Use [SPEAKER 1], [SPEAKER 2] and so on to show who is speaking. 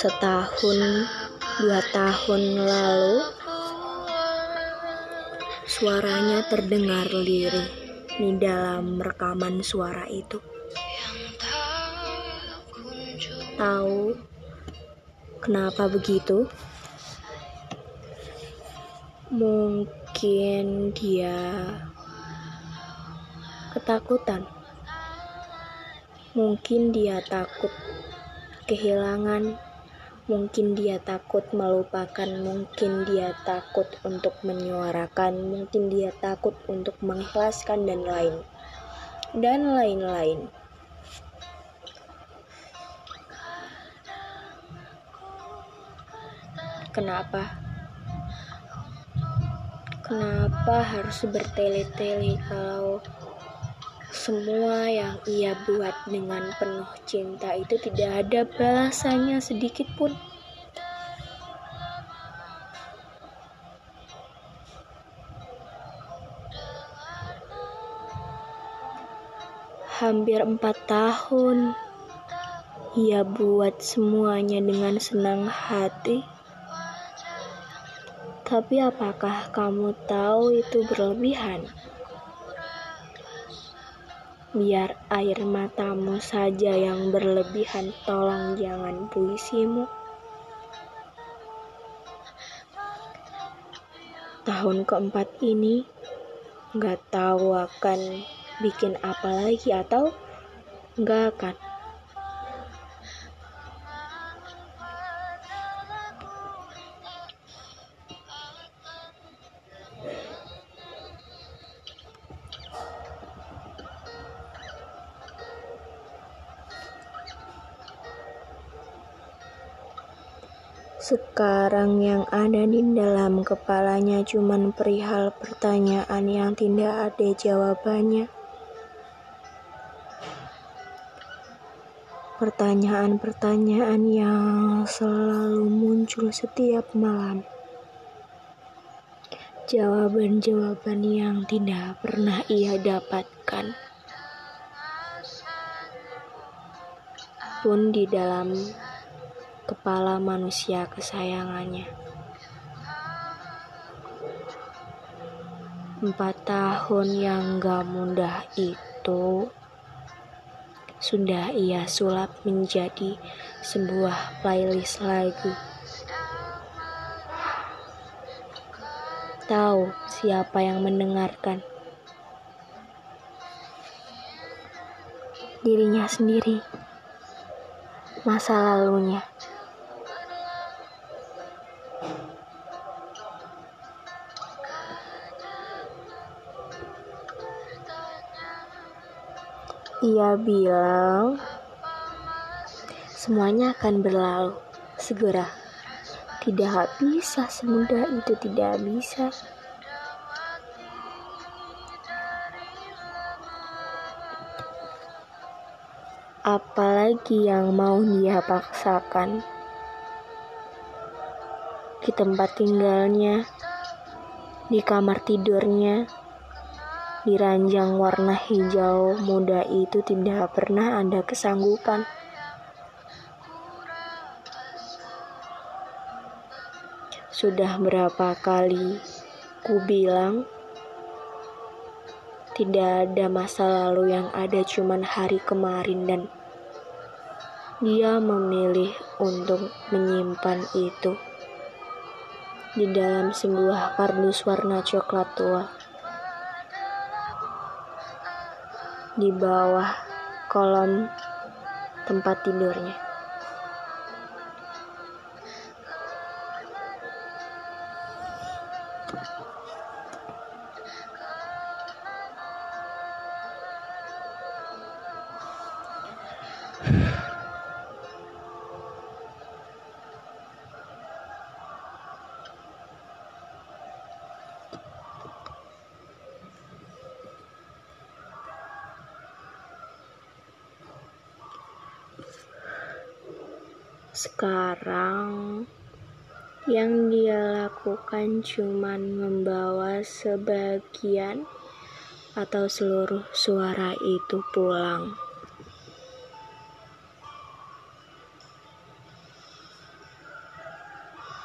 [SPEAKER 1] setahun dua tahun lalu suaranya terdengar lirih di dalam rekaman suara itu. Tahu kenapa begitu? Mungkin dia ketakutan. Mungkin dia takut kehilangan Mungkin dia takut melupakan, mungkin dia takut untuk menyuarakan, mungkin dia takut untuk mengikhlaskan dan lain dan lain-lain. Kenapa? Kenapa harus bertele-tele kalau semua yang ia buat dengan penuh cinta itu tidak ada balasannya sedikit pun. Hampir empat tahun ia buat semuanya dengan senang hati. Tapi apakah kamu tahu itu berlebihan? Biar air matamu saja yang berlebihan, tolong jangan puisimu. Tahun keempat ini, nggak tahu akan bikin apa lagi atau nggak akan. Sekarang yang ada di dalam kepalanya cuma perihal pertanyaan yang tidak ada jawabannya. Pertanyaan-pertanyaan yang selalu muncul setiap malam. Jawaban-jawaban yang tidak pernah ia dapatkan. Pun di dalam kepala manusia kesayangannya. Empat tahun yang gak mudah itu sudah ia sulap menjadi sebuah playlist lagu. Tahu siapa yang mendengarkan? Dirinya sendiri, masa lalunya. Ia bilang semuanya akan berlalu segera. Tidak bisa semudah itu, tidak bisa. Apalagi yang mau dia paksakan di tempat tinggalnya, di kamar tidurnya di ranjang warna hijau muda itu tidak pernah ada kesanggupan. Sudah berapa kali ku bilang tidak ada masa lalu yang ada cuman hari kemarin dan dia memilih untuk menyimpan itu di dalam sebuah kardus warna coklat tua. Di bawah kolom tempat tidurnya. Sekarang yang dia lakukan cuma membawa sebagian atau seluruh suara itu pulang.